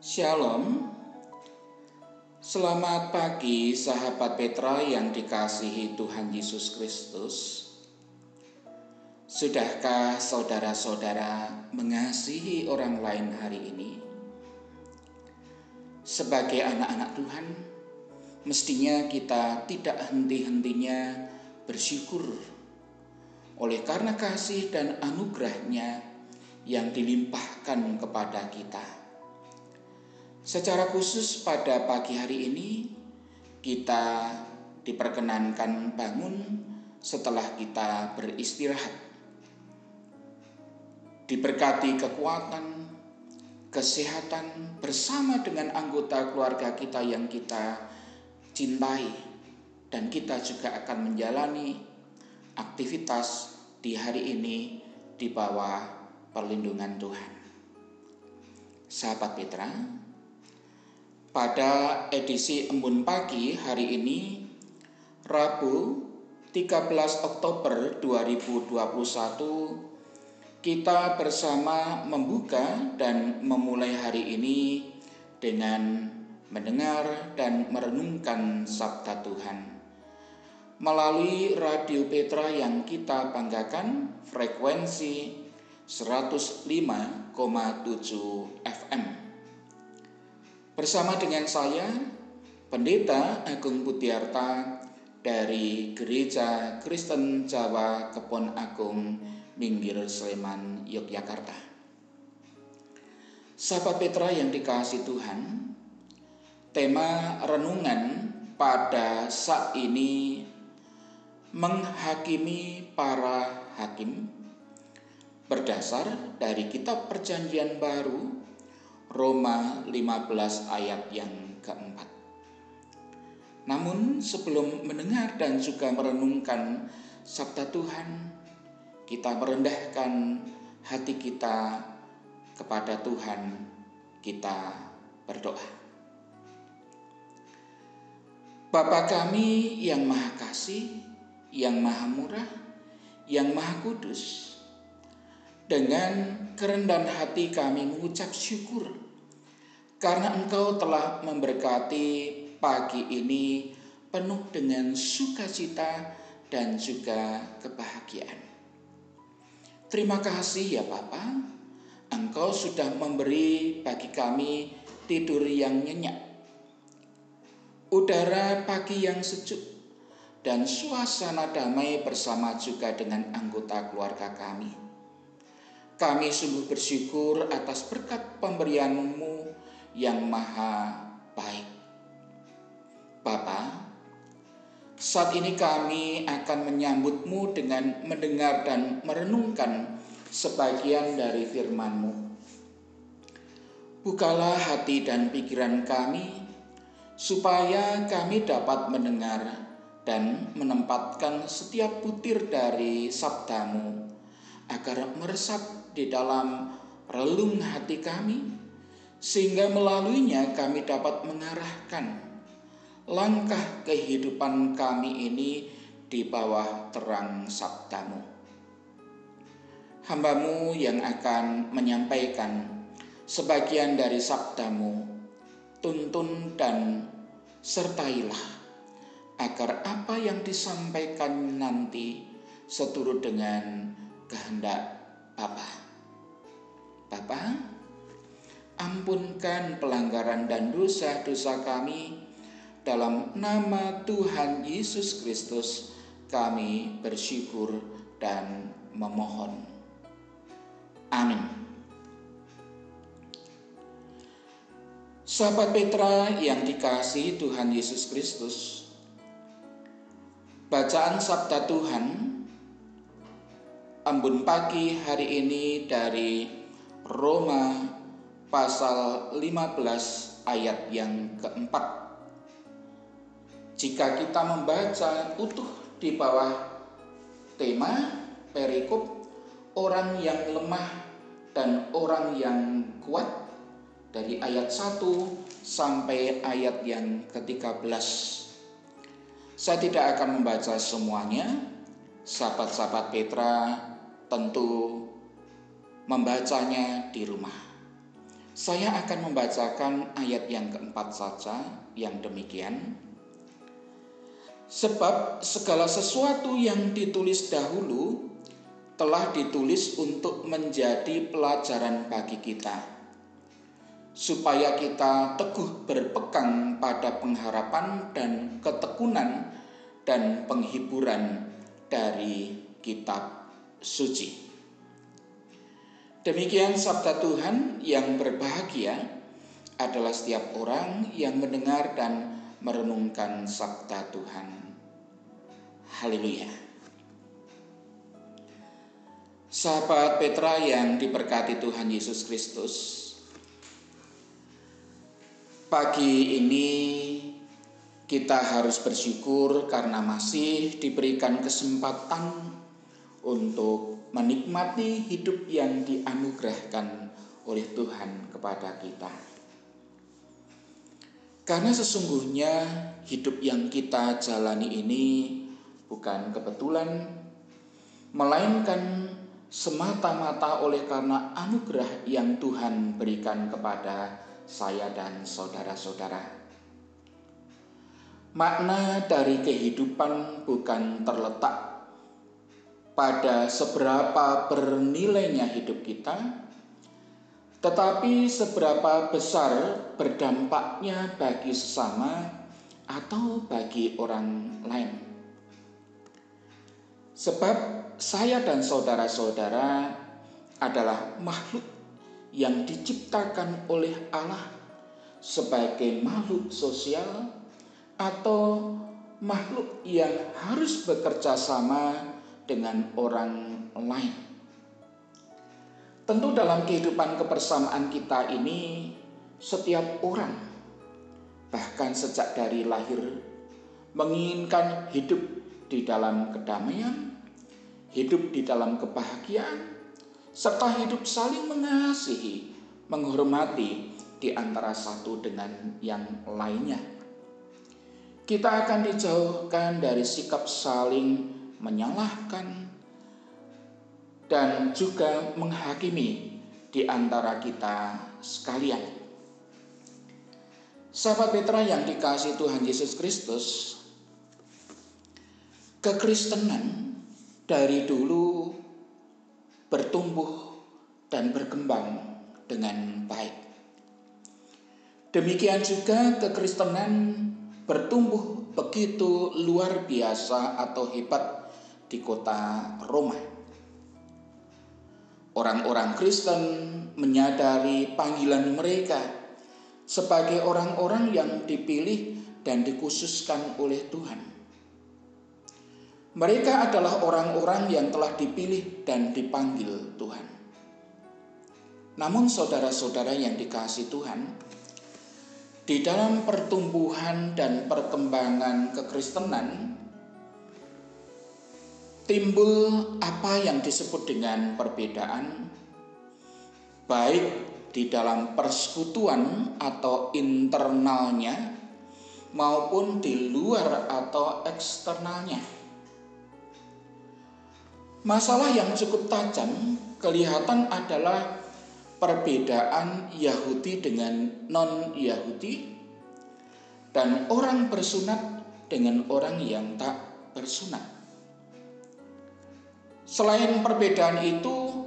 Shalom. Selamat pagi sahabat Petra yang dikasihi Tuhan Yesus Kristus. Sudahkah saudara-saudara mengasihi orang lain hari ini? Sebagai anak-anak Tuhan, mestinya kita tidak henti-hentinya bersyukur oleh karena kasih dan anugerahnya yang dilimpahkan kepada kita. Secara khusus pada pagi hari ini kita diperkenankan bangun setelah kita beristirahat. Diberkati kekuatan, kesehatan bersama dengan anggota keluarga kita yang kita cintai dan kita juga akan menjalani aktivitas di hari ini di bawah perlindungan Tuhan. Sahabat Petra, pada edisi Embun Pagi hari ini, Rabu 13 Oktober 2021, kita bersama membuka dan memulai hari ini dengan mendengar dan merenungkan sabda Tuhan. Melalui Radio Petra yang kita banggakan, frekuensi 105,7 FM. Bersama dengan saya, Pendeta Agung Budiarta dari Gereja Kristen Jawa Kebon Agung, Minggir Sleman, Yogyakarta. Sahabat Petra yang dikasih Tuhan, tema renungan pada saat ini menghakimi para hakim berdasar dari kitab perjanjian baru Roma 15 ayat yang keempat. Namun sebelum mendengar dan juga merenungkan sabda Tuhan, kita merendahkan hati kita kepada Tuhan, kita berdoa. Bapa kami yang maha kasih, yang maha murah, yang maha kudus, dengan kerendahan hati kami mengucap syukur karena Engkau telah memberkati pagi ini penuh dengan sukacita dan juga kebahagiaan. Terima kasih ya Papa, Engkau sudah memberi bagi kami tidur yang nyenyak, udara pagi yang sejuk, dan suasana damai bersama juga dengan anggota keluarga kami. Kami sungguh bersyukur atas berkat pemberianmu yang maha baik. Bapa, saat ini kami akan menyambutmu dengan mendengar dan merenungkan sebagian dari firmanmu. Bukalah hati dan pikiran kami, supaya kami dapat mendengar dan menempatkan setiap butir dari sabdamu, agar meresap di dalam relung hati kami, sehingga melaluinya kami dapat mengarahkan langkah kehidupan kami ini di bawah terang sabdamu. Hambamu yang akan menyampaikan sebagian dari sabdamu, tuntun dan sertailah agar apa yang disampaikan nanti seturut dengan kehendak Bapa. Bapa, ampunkan pelanggaran dan dosa-dosa kami dalam nama Tuhan Yesus Kristus kami bersyukur dan memohon. Amin. Sahabat Petra yang dikasih Tuhan Yesus Kristus, bacaan Sabda Tuhan Ambun pagi hari ini dari Roma pasal 15 ayat yang keempat. Jika kita membaca utuh di bawah tema perikop orang yang lemah dan orang yang kuat dari ayat 1 sampai ayat yang ke-13. Saya tidak akan membaca semuanya. Sahabat-sahabat Petra tentu membacanya di rumah. Saya akan membacakan ayat yang keempat saja yang demikian. Sebab segala sesuatu yang ditulis dahulu telah ditulis untuk menjadi pelajaran bagi kita, supaya kita teguh berpegang pada pengharapan dan ketekunan dan penghiburan dari kitab suci. Demikian sabda Tuhan yang berbahagia adalah setiap orang yang mendengar dan merenungkan sabda Tuhan. Haleluya. Sahabat Petra yang diberkati Tuhan Yesus Kristus, pagi ini kita harus bersyukur karena masih diberikan kesempatan untuk menikmati hidup yang dianugerahkan oleh Tuhan kepada kita. Karena sesungguhnya hidup yang kita jalani ini bukan kebetulan, melainkan semata-mata oleh karena anugerah yang Tuhan berikan kepada saya dan saudara-saudara. Makna dari kehidupan bukan terletak pada seberapa bernilainya hidup kita, tetapi seberapa besar berdampaknya bagi sesama atau bagi orang lain. Sebab saya dan saudara-saudara adalah makhluk yang diciptakan oleh Allah sebagai makhluk sosial atau makhluk yang harus bekerja sama dengan orang lain. Tentu dalam kehidupan kebersamaan kita ini setiap orang bahkan sejak dari lahir menginginkan hidup di dalam kedamaian, hidup di dalam kebahagiaan, serta hidup saling mengasihi, menghormati di antara satu dengan yang lainnya. Kita akan dijauhkan dari sikap saling menyalahkan, dan juga menghakimi di antara kita sekalian. Sahabat Petra yang dikasih Tuhan Yesus Kristus, kekristenan dari dulu bertumbuh dan berkembang dengan baik. Demikian juga kekristenan bertumbuh begitu luar biasa atau hebat di kota Roma. Orang-orang Kristen menyadari panggilan mereka sebagai orang-orang yang dipilih dan dikhususkan oleh Tuhan. Mereka adalah orang-orang yang telah dipilih dan dipanggil Tuhan. Namun, saudara-saudara yang dikasih Tuhan, di dalam pertumbuhan dan perkembangan kekristenan, timbul apa yang disebut dengan perbedaan baik di dalam persekutuan atau internalnya maupun di luar atau eksternalnya. Masalah yang cukup tajam kelihatan adalah perbedaan Yahudi dengan non-Yahudi dan orang bersunat dengan orang yang tak bersunat. Selain perbedaan itu,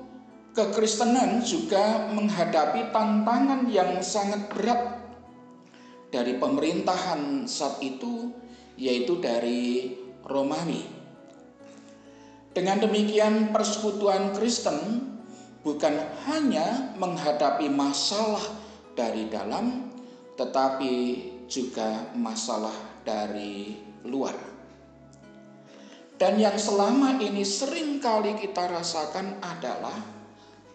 kekristenan juga menghadapi tantangan yang sangat berat dari pemerintahan saat itu, yaitu dari Romawi. Dengan demikian, persekutuan Kristen bukan hanya menghadapi masalah dari dalam, tetapi juga masalah dari luar. Dan yang selama ini sering kali kita rasakan adalah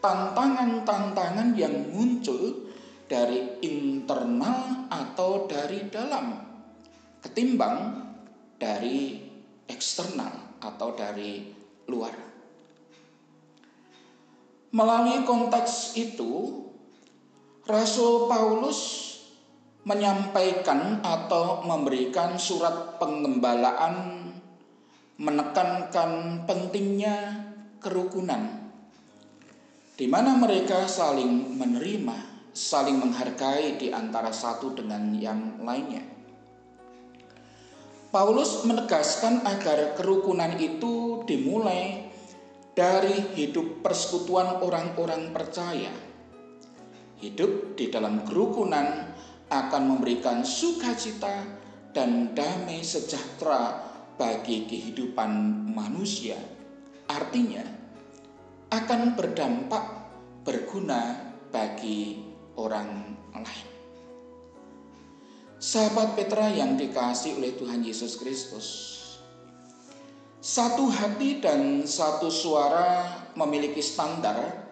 tantangan-tantangan yang muncul dari internal atau dari dalam ketimbang dari eksternal atau dari luar. Melalui konteks itu, Rasul Paulus menyampaikan atau memberikan surat pengembalaan menekankan pentingnya kerukunan di mana mereka saling menerima, saling menghargai di antara satu dengan yang lainnya. Paulus menegaskan agar kerukunan itu dimulai dari hidup persekutuan orang-orang percaya. Hidup di dalam kerukunan akan memberikan sukacita dan damai sejahtera bagi kehidupan manusia. Artinya, akan berdampak berguna bagi orang lain. Sahabat Petra yang dikasih oleh Tuhan Yesus Kristus, satu hati dan satu suara memiliki standar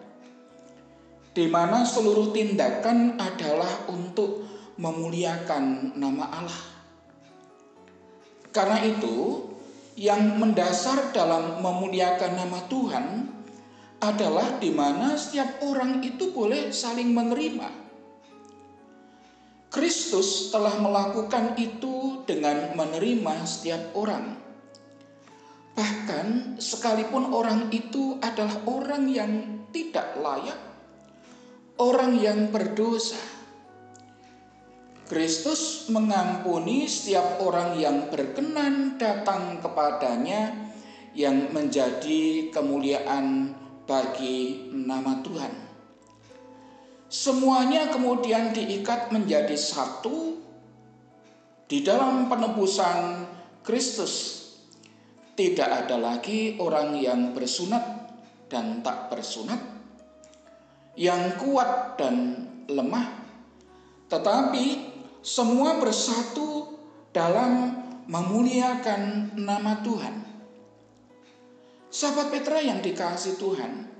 di mana seluruh tindakan adalah untuk memuliakan nama Allah. Karena itu, yang mendasar dalam memuliakan nama Tuhan adalah di mana setiap orang itu boleh saling menerima Kristus telah melakukan itu dengan menerima setiap orang. Bahkan sekalipun orang itu adalah orang yang tidak layak, orang yang berdosa. Kristus mengampuni setiap orang yang berkenan datang kepadanya yang menjadi kemuliaan bagi nama Tuhan. Semuanya kemudian diikat menjadi satu di dalam penebusan Kristus. Tidak ada lagi orang yang bersunat dan tak bersunat, yang kuat dan lemah, tetapi semua bersatu dalam memuliakan nama Tuhan. Sahabat Petra yang dikasih Tuhan,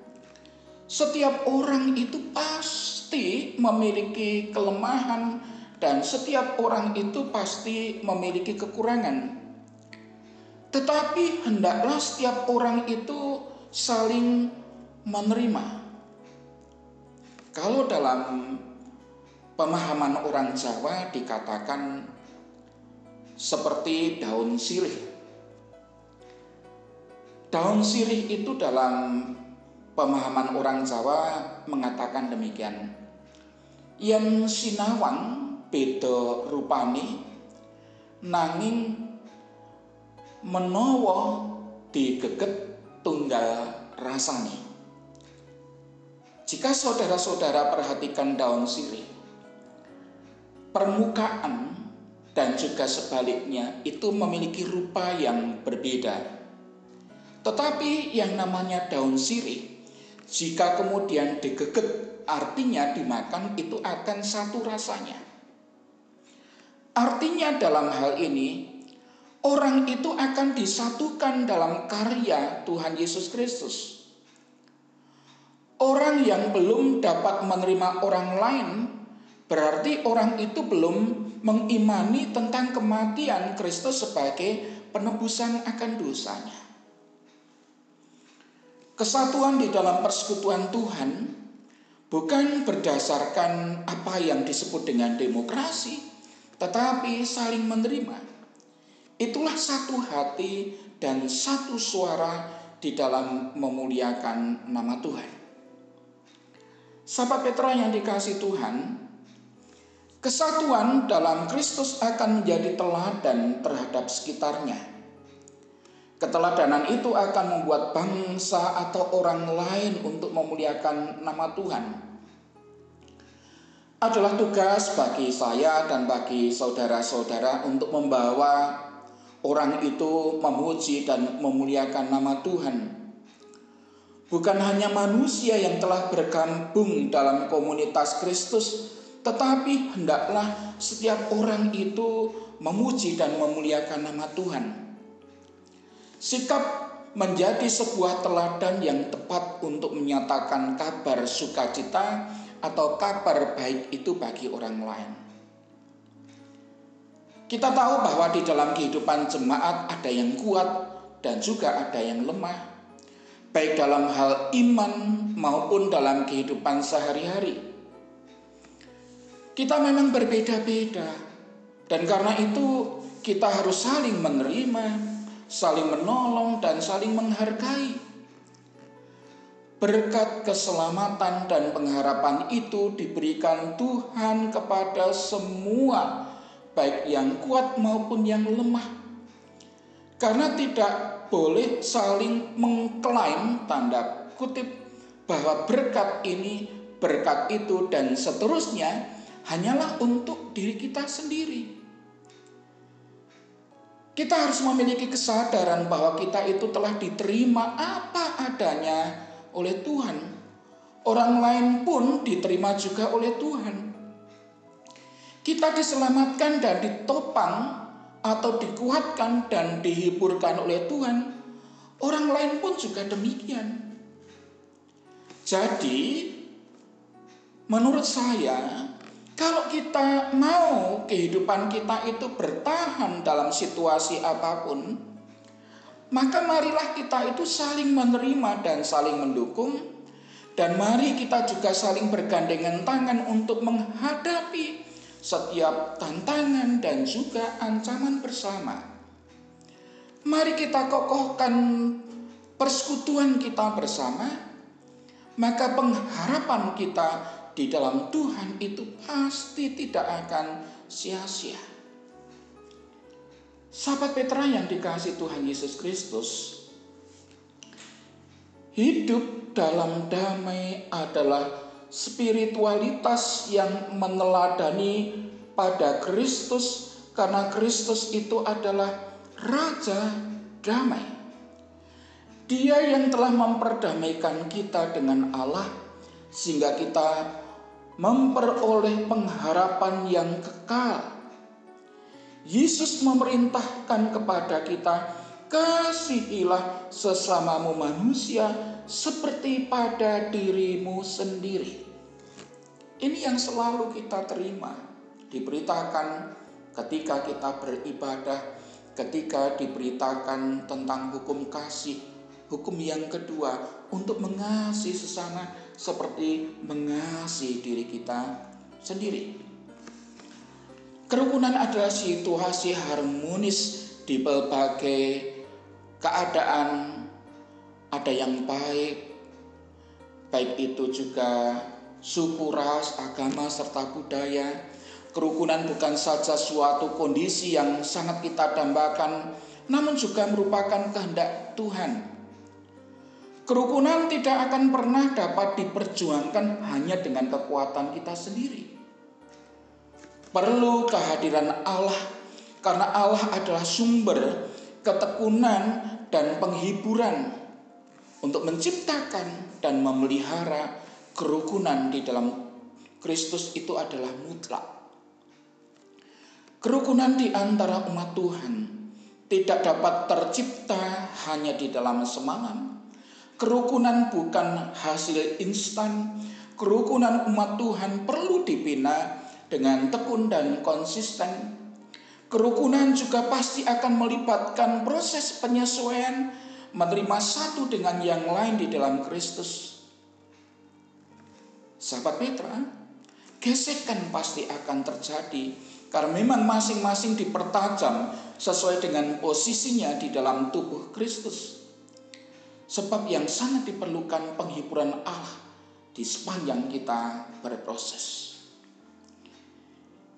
setiap orang itu pas pasti memiliki kelemahan dan setiap orang itu pasti memiliki kekurangan. Tetapi hendaklah setiap orang itu saling menerima. Kalau dalam pemahaman orang Jawa dikatakan seperti daun sirih. Daun sirih itu dalam pemahaman orang Jawa mengatakan demikian. Yang sinawang beda rupani nanging menawa digeget tunggal rasani. Jika saudara-saudara perhatikan daun sirih, permukaan dan juga sebaliknya itu memiliki rupa yang berbeda. Tetapi yang namanya daun sirih jika kemudian digeget artinya dimakan itu akan satu rasanya. Artinya dalam hal ini orang itu akan disatukan dalam karya Tuhan Yesus Kristus. Orang yang belum dapat menerima orang lain berarti orang itu belum mengimani tentang kematian Kristus sebagai penebusan akan dosanya. Kesatuan di dalam persekutuan Tuhan bukan berdasarkan apa yang disebut dengan demokrasi, tetapi saling menerima. Itulah satu hati dan satu suara di dalam memuliakan nama Tuhan. Sahabat Petra yang dikasih Tuhan, kesatuan dalam Kristus akan menjadi teladan terhadap sekitarnya Keteladanan itu akan membuat bangsa atau orang lain untuk memuliakan nama Tuhan. Adalah tugas bagi saya dan bagi saudara-saudara untuk membawa orang itu memuji dan memuliakan nama Tuhan. Bukan hanya manusia yang telah bergabung dalam komunitas Kristus, tetapi hendaklah setiap orang itu memuji dan memuliakan nama Tuhan. Sikap menjadi sebuah teladan yang tepat untuk menyatakan kabar sukacita atau kabar baik itu bagi orang lain. Kita tahu bahwa di dalam kehidupan jemaat ada yang kuat dan juga ada yang lemah, baik dalam hal iman maupun dalam kehidupan sehari-hari. Kita memang berbeda-beda, dan karena itu kita harus saling menerima, saling menolong, dan saling menghargai. Berkat keselamatan dan pengharapan itu diberikan Tuhan kepada semua, baik yang kuat maupun yang lemah. Karena tidak boleh saling mengklaim tanda kutip bahwa berkat ini, berkat itu, dan seterusnya hanyalah untuk diri kita sendiri. Kita harus memiliki kesadaran bahwa kita itu telah diterima apa adanya oleh Tuhan. Orang lain pun diterima juga oleh Tuhan. Kita diselamatkan dan ditopang atau dikuatkan dan dihiburkan oleh Tuhan. Orang lain pun juga demikian. Jadi, menurut saya, kalau kita mau kehidupan kita itu bertahan dalam situasi apa pun, maka marilah kita itu saling menerima dan saling mendukung dan mari kita juga saling bergandengan tangan untuk menghadapi setiap tantangan dan juga ancaman bersama. Mari kita kokohkan persekutuan kita bersama, maka pengharapan kita di dalam Tuhan itu pasti tidak akan sia-sia. Sahabat Petra yang dikasih Tuhan Yesus Kristus, hidup dalam damai adalah spiritualitas yang meneladani pada Kristus karena Kristus itu adalah raja damai. Dia yang telah memperdamaikan kita dengan Allah sehingga kita memperoleh pengharapan yang kekal Yesus memerintahkan kepada kita, kasihilah sesamamu manusia seperti pada dirimu sendiri. Ini yang selalu kita terima, diberitakan ketika kita beribadah, ketika diberitakan tentang hukum kasih, hukum yang kedua untuk mengasihi sesama seperti mengasihi diri kita sendiri. Kerukunan adalah situasi harmonis di berbagai keadaan. Ada yang baik, baik itu juga suku, ras, agama, serta budaya. Kerukunan bukan saja suatu kondisi yang sangat kita dambakan, namun juga merupakan kehendak Tuhan. Kerukunan tidak akan pernah dapat diperjuangkan hanya dengan kekuatan kita sendiri perlu kehadiran Allah karena Allah adalah sumber ketekunan dan penghiburan untuk menciptakan dan memelihara kerukunan di dalam Kristus itu adalah mutlak. Kerukunan di antara umat Tuhan tidak dapat tercipta hanya di dalam semalam. Kerukunan bukan hasil instan. Kerukunan umat Tuhan perlu dibina dengan tekun dan konsisten. Kerukunan juga pasti akan melibatkan proses penyesuaian menerima satu dengan yang lain di dalam Kristus. Sahabat Petra, gesekan pasti akan terjadi karena memang masing-masing dipertajam sesuai dengan posisinya di dalam tubuh Kristus. Sebab yang sangat diperlukan penghiburan Allah di sepanjang kita berproses.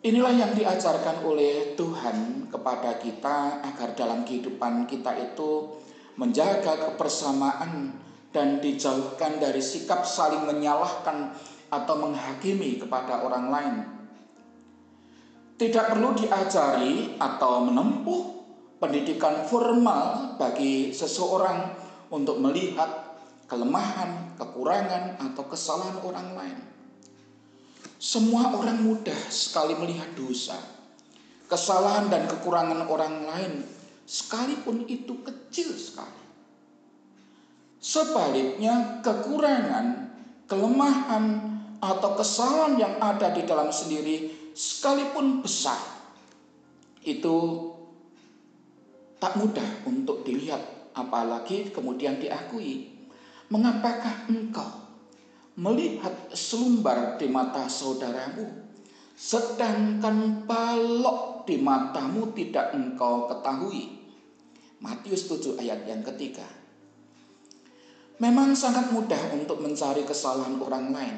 Inilah yang diajarkan oleh Tuhan kepada kita agar dalam kehidupan kita itu menjaga kebersamaan dan dijauhkan dari sikap saling menyalahkan atau menghakimi kepada orang lain. Tidak perlu diajari atau menempuh pendidikan formal bagi seseorang untuk melihat kelemahan, kekurangan, atau kesalahan orang lain. Semua orang mudah sekali melihat dosa, kesalahan dan kekurangan orang lain, sekalipun itu kecil sekali. Sebaliknya, kekurangan, kelemahan, atau kesalahan yang ada di dalam sendiri, sekalipun besar, itu tak mudah untuk dilihat, apalagi kemudian diakui. Mengapakah engkau melihat selumbar di mata saudaramu, sedangkan balok di matamu tidak engkau ketahui. Matius 7 ayat yang ketiga. Memang sangat mudah untuk mencari kesalahan orang lain.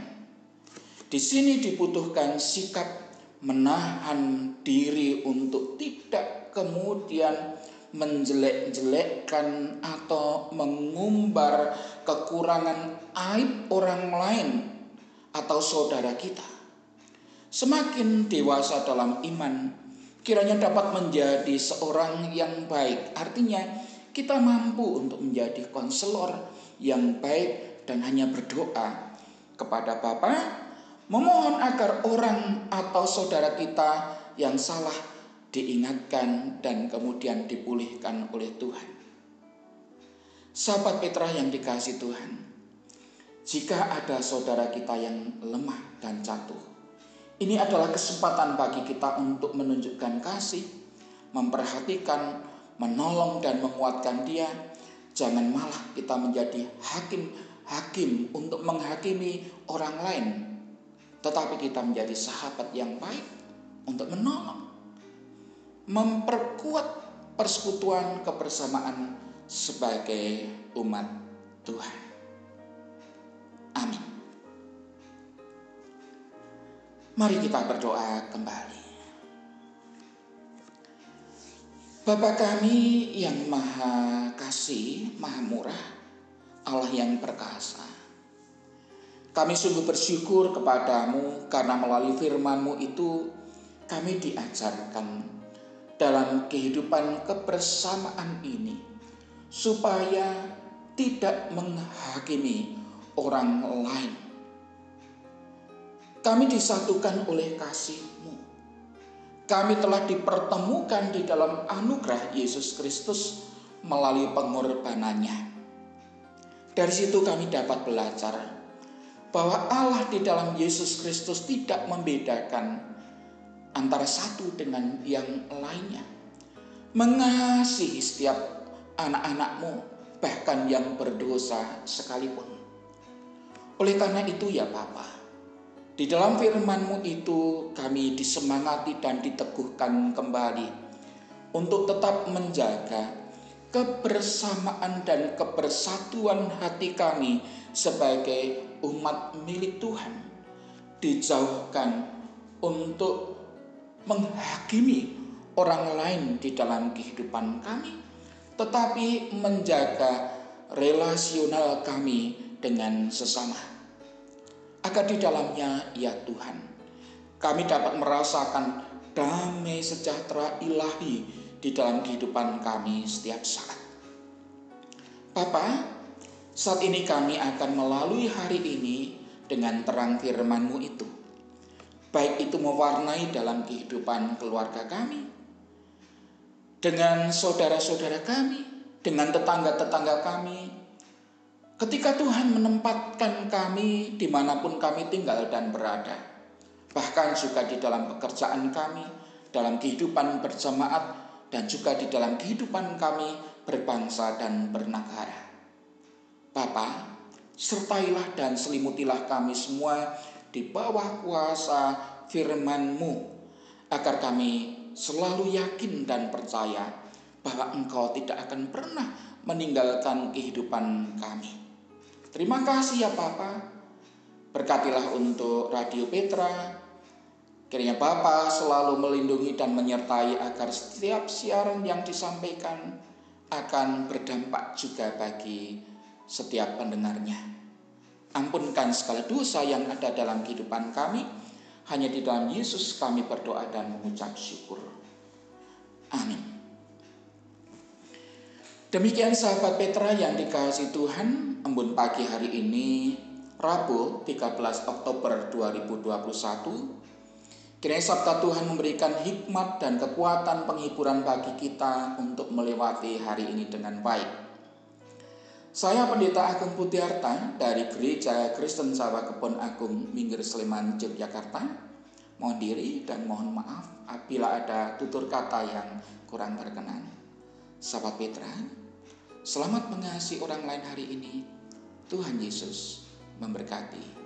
Di sini dibutuhkan sikap menahan diri untuk tidak kemudian menjelek-jelekkan atau mengumbar kekurangan aib orang lain atau saudara kita. Semakin dewasa dalam iman, kiranya dapat menjadi seorang yang baik. Artinya, kita mampu untuk menjadi konselor yang baik dan hanya berdoa kepada Bapa memohon agar orang atau saudara kita yang salah diingatkan dan kemudian dipulihkan oleh Tuhan. Sahabat Petra yang dikasih Tuhan, jika ada saudara kita yang lemah dan jatuh, ini adalah kesempatan bagi kita untuk menunjukkan kasih, memperhatikan, menolong dan menguatkan dia Jangan malah kita menjadi hakim-hakim untuk menghakimi orang lain. Tetapi kita menjadi sahabat yang baik untuk menolong. Memperkuat persekutuan kebersamaan sebagai umat Tuhan. Amin. Mari kita berdoa kembali. Bapa kami yang maha kasih, maha murah, Allah yang perkasa. Kami sungguh bersyukur kepadamu karena melalui firmanmu itu kami diajarkan dalam kehidupan kebersamaan ini supaya tidak menghakimi orang lain. Kami disatukan oleh kasihmu kami telah dipertemukan di dalam anugerah Yesus Kristus melalui pengorbanannya. Dari situ kami dapat belajar bahwa Allah di dalam Yesus Kristus tidak membedakan antara satu dengan yang lainnya. Mengasihi setiap anak-anakmu, bahkan yang berdosa sekalipun. Oleh karena itu ya Bapak, di dalam firman-Mu itu kami disemangati dan diteguhkan kembali untuk tetap menjaga kebersamaan dan kebersatuan hati kami sebagai umat milik Tuhan. Dijauhkan untuk menghakimi orang lain di dalam kehidupan kami, tetapi menjaga relasional kami dengan sesama agar di dalamnya ya Tuhan kami dapat merasakan damai sejahtera ilahi di dalam kehidupan kami setiap saat. Bapa, saat ini kami akan melalui hari ini dengan terang firman-Mu itu. Baik itu mewarnai dalam kehidupan keluarga kami, dengan saudara-saudara kami, dengan tetangga-tetangga kami, Ketika Tuhan menempatkan kami di mana pun kami tinggal dan berada, bahkan juga di dalam pekerjaan kami, dalam kehidupan berjemaat, dan juga di dalam kehidupan kami berbangsa dan bernegara. Bapa, sertailah dan selimutilah kami semua di bawah kuasa firman-Mu, agar kami selalu yakin dan percaya bahwa Engkau tidak akan pernah meninggalkan kehidupan kami. Terima kasih ya Papa. Berkatilah untuk Radio Petra. Kiranya Papa selalu melindungi dan menyertai agar setiap siaran yang disampaikan akan berdampak juga bagi setiap pendengarnya. Ampunkan segala dosa yang ada dalam kehidupan kami. Hanya di dalam Yesus kami berdoa dan mengucap syukur. Amin. Demikian sahabat Petra yang dikasih Tuhan, embun pagi hari ini, Rabu 13 Oktober 2021. Kiranya sabda Tuhan memberikan hikmat dan kekuatan penghiburan bagi kita untuk melewati hari ini dengan baik. Saya Pendeta Agung Putiarta dari Gereja Kristen Sawah Kebon Agung Minggir Sleman, Yogyakarta. Mohon diri dan mohon maaf apabila ada tutur kata yang kurang berkenan. Sahabat Petra, Selamat mengasihi orang lain hari ini. Tuhan Yesus memberkati.